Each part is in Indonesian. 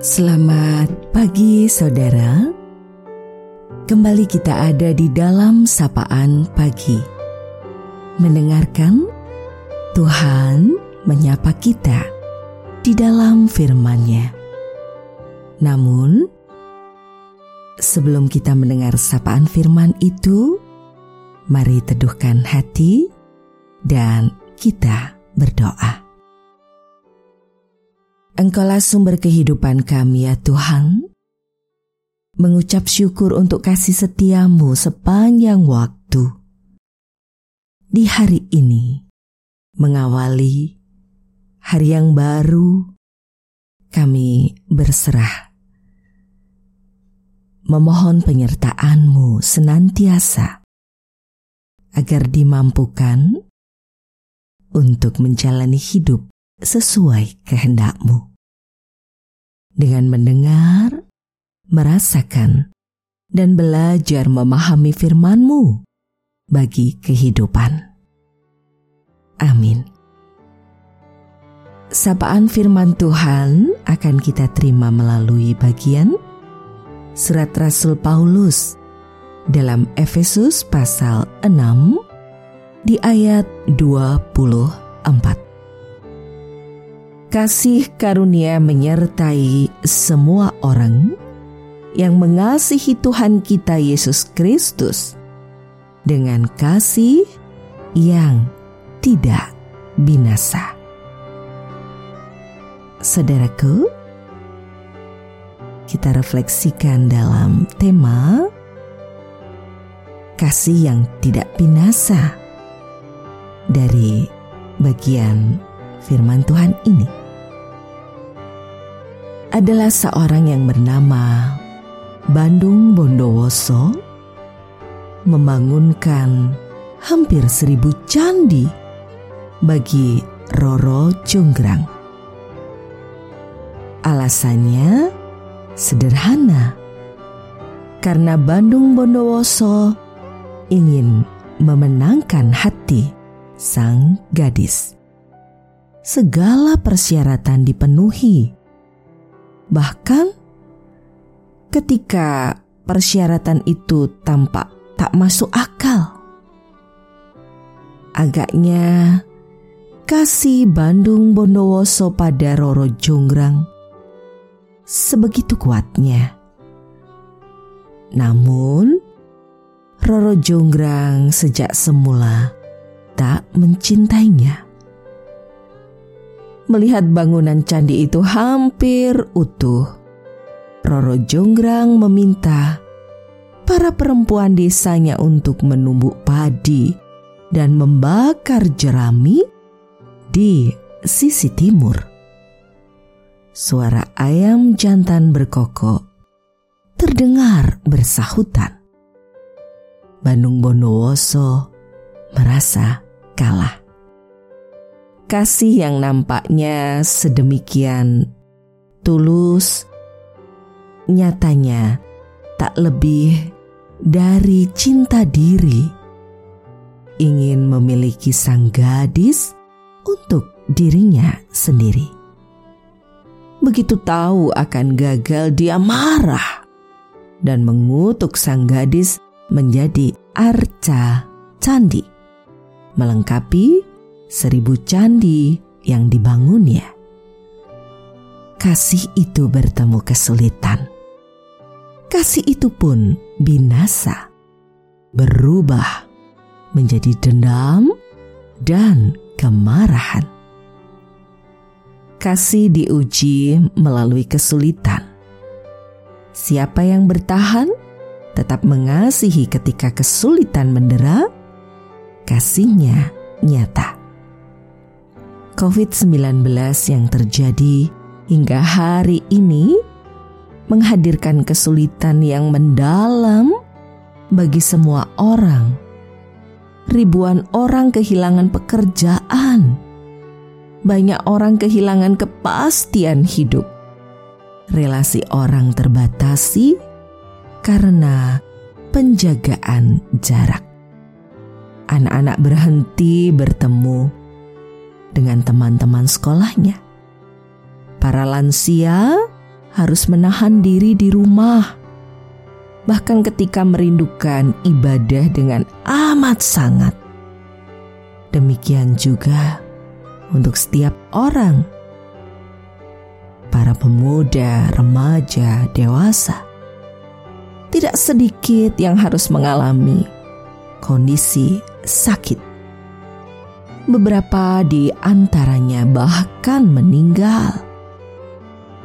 Selamat pagi saudara. Kembali kita ada di dalam sapaan pagi. Mendengarkan Tuhan menyapa kita di dalam firman-Nya. Namun Sebelum kita mendengar sapaan firman itu Mari teduhkan hati dan kita berdoa. Engkaulah sumber kehidupan kami ya Tuhan. Mengucap syukur untuk kasih setiamu sepanjang waktu. Di hari ini, mengawali hari yang baru, kami berserah. Memohon penyertaanmu senantiasa agar dimampukan untuk menjalani hidup sesuai kehendakmu dengan mendengar, merasakan, dan belajar memahami firman-Mu bagi kehidupan. Amin. Sapaan firman Tuhan akan kita terima melalui bagian Surat Rasul Paulus dalam Efesus pasal 6 di ayat 24 kasih karunia menyertai semua orang yang mengasihi Tuhan kita Yesus Kristus dengan kasih yang tidak binasa. Saudaraku, kita refleksikan dalam tema kasih yang tidak binasa dari bagian firman Tuhan ini adalah seorang yang bernama Bandung Bondowoso membangunkan hampir seribu candi bagi Roro Jonggrang. Alasannya sederhana, karena Bandung Bondowoso ingin memenangkan hati sang gadis. Segala persyaratan dipenuhi Bahkan ketika persyaratan itu tampak tak masuk akal. Agaknya kasih Bandung Bondowoso pada Roro Jonggrang sebegitu kuatnya. Namun, Roro Jonggrang sejak semula tak mencintainya melihat bangunan candi itu hampir utuh. Roro Jonggrang meminta para perempuan desanya untuk menumbuk padi dan membakar jerami di sisi timur. Suara ayam jantan berkokok terdengar bersahutan. Bandung Bondowoso merasa kalah kasih yang nampaknya sedemikian tulus, nyatanya tak lebih dari cinta diri, ingin memiliki sang gadis untuk dirinya sendiri. Begitu tahu akan gagal, dia marah dan mengutuk sang gadis menjadi arca candi, melengkapi seribu candi yang dibangunnya. Kasih itu bertemu kesulitan. Kasih itu pun binasa, berubah menjadi dendam dan kemarahan. Kasih diuji melalui kesulitan. Siapa yang bertahan tetap mengasihi ketika kesulitan mendera, kasihnya nyata. COVID-19 yang terjadi hingga hari ini menghadirkan kesulitan yang mendalam bagi semua orang. Ribuan orang kehilangan pekerjaan. Banyak orang kehilangan kepastian hidup. Relasi orang terbatasi karena penjagaan jarak. Anak-anak berhenti bertemu dengan teman-teman sekolahnya. Para lansia harus menahan diri di rumah. Bahkan ketika merindukan ibadah dengan amat sangat. Demikian juga untuk setiap orang, para pemuda, remaja, dewasa. Tidak sedikit yang harus mengalami kondisi sakit. Beberapa di antaranya bahkan meninggal.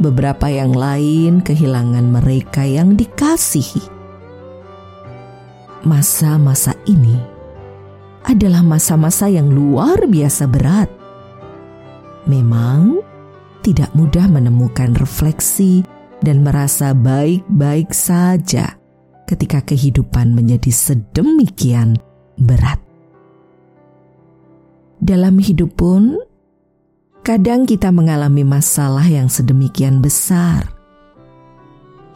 Beberapa yang lain kehilangan mereka yang dikasihi. Masa-masa ini adalah masa-masa yang luar biasa berat. Memang tidak mudah menemukan refleksi dan merasa baik-baik saja ketika kehidupan menjadi sedemikian berat. Dalam hidup pun, kadang kita mengalami masalah yang sedemikian besar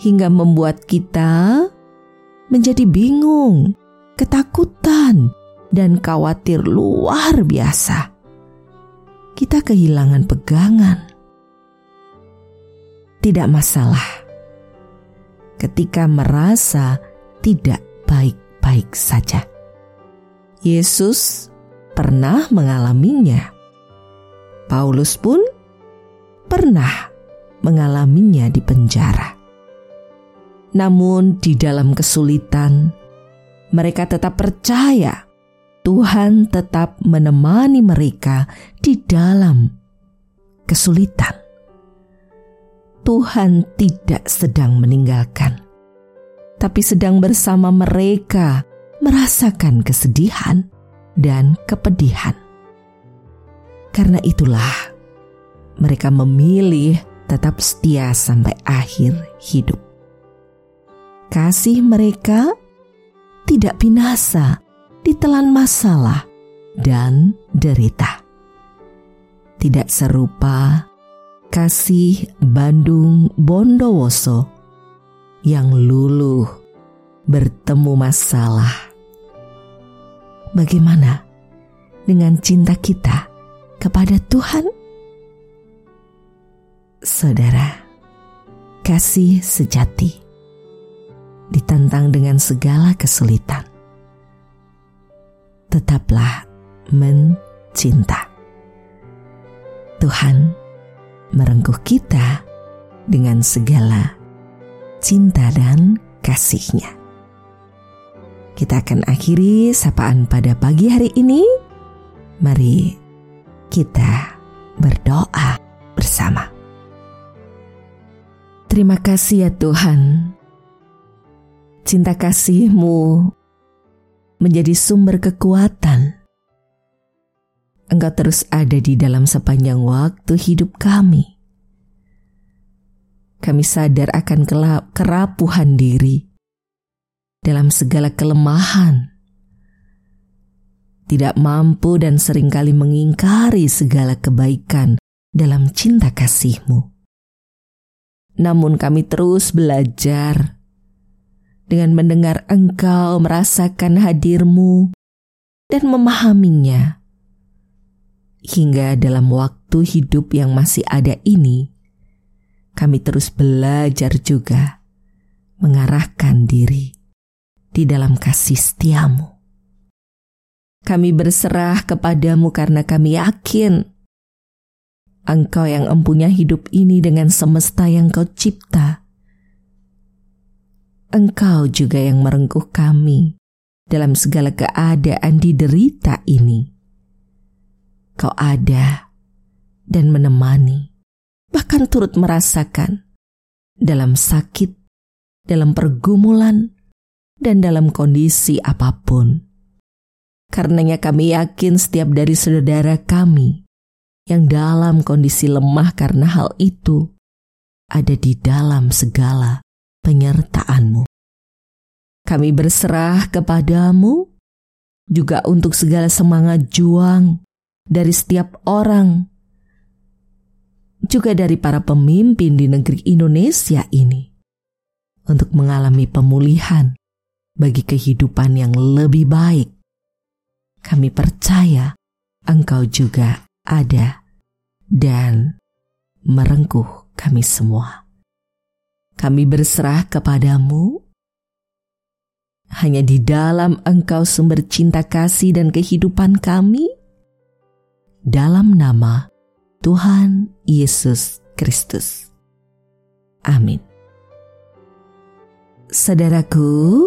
hingga membuat kita menjadi bingung, ketakutan, dan khawatir luar biasa. Kita kehilangan pegangan. Tidak masalah ketika merasa tidak baik-baik saja. Yesus pernah mengalaminya. Paulus pun pernah mengalaminya di penjara. Namun, di dalam kesulitan, mereka tetap percaya Tuhan tetap menemani mereka di dalam kesulitan. Tuhan tidak sedang meninggalkan, tapi sedang bersama mereka merasakan kesedihan dan kepedihan. Karena itulah mereka memilih tetap setia sampai akhir hidup. Kasih mereka tidak binasa ditelan masalah dan derita. Tidak serupa kasih Bandung Bondowoso yang luluh bertemu masalah. Bagaimana dengan cinta kita kepada Tuhan? Saudara, kasih sejati ditantang dengan segala kesulitan tetaplah mencinta. Tuhan merengkuh kita dengan segala cinta dan kasihnya. Kita akan akhiri sapaan pada pagi hari ini. Mari kita berdoa bersama. Terima kasih ya Tuhan. Cinta kasih-Mu menjadi sumber kekuatan. Engkau terus ada di dalam sepanjang waktu hidup kami. Kami sadar akan kerapuhan diri dalam segala kelemahan, tidak mampu dan sering kali mengingkari segala kebaikan dalam cinta kasih-Mu. Namun kami terus belajar dengan mendengar engkau merasakan hadirmu dan memahaminya. Hingga dalam waktu hidup yang masih ada ini, kami terus belajar juga mengarahkan diri di dalam kasih setiamu. Kami berserah kepadamu karena kami yakin Engkau yang empunya hidup ini dengan semesta yang kau cipta Engkau juga yang merengkuh kami dalam segala keadaan di derita ini. Kau ada dan menemani, bahkan turut merasakan dalam sakit, dalam pergumulan, dan dalam kondisi apa pun. Karenanya kami yakin setiap dari saudara kami yang dalam kondisi lemah karena hal itu ada di dalam segala penyertaanmu. Kami berserah kepadamu juga untuk segala semangat juang dari setiap orang, juga dari para pemimpin di negeri Indonesia ini, untuk mengalami pemulihan bagi kehidupan yang lebih baik. Kami percaya Engkau juga ada dan merengkuh kami semua. kami berserah kepadamu. Hanya di dalam Engkau sumber cinta kasih dan kehidupan kami. Dalam nama Tuhan Yesus Kristus. Amin. Saudaraku,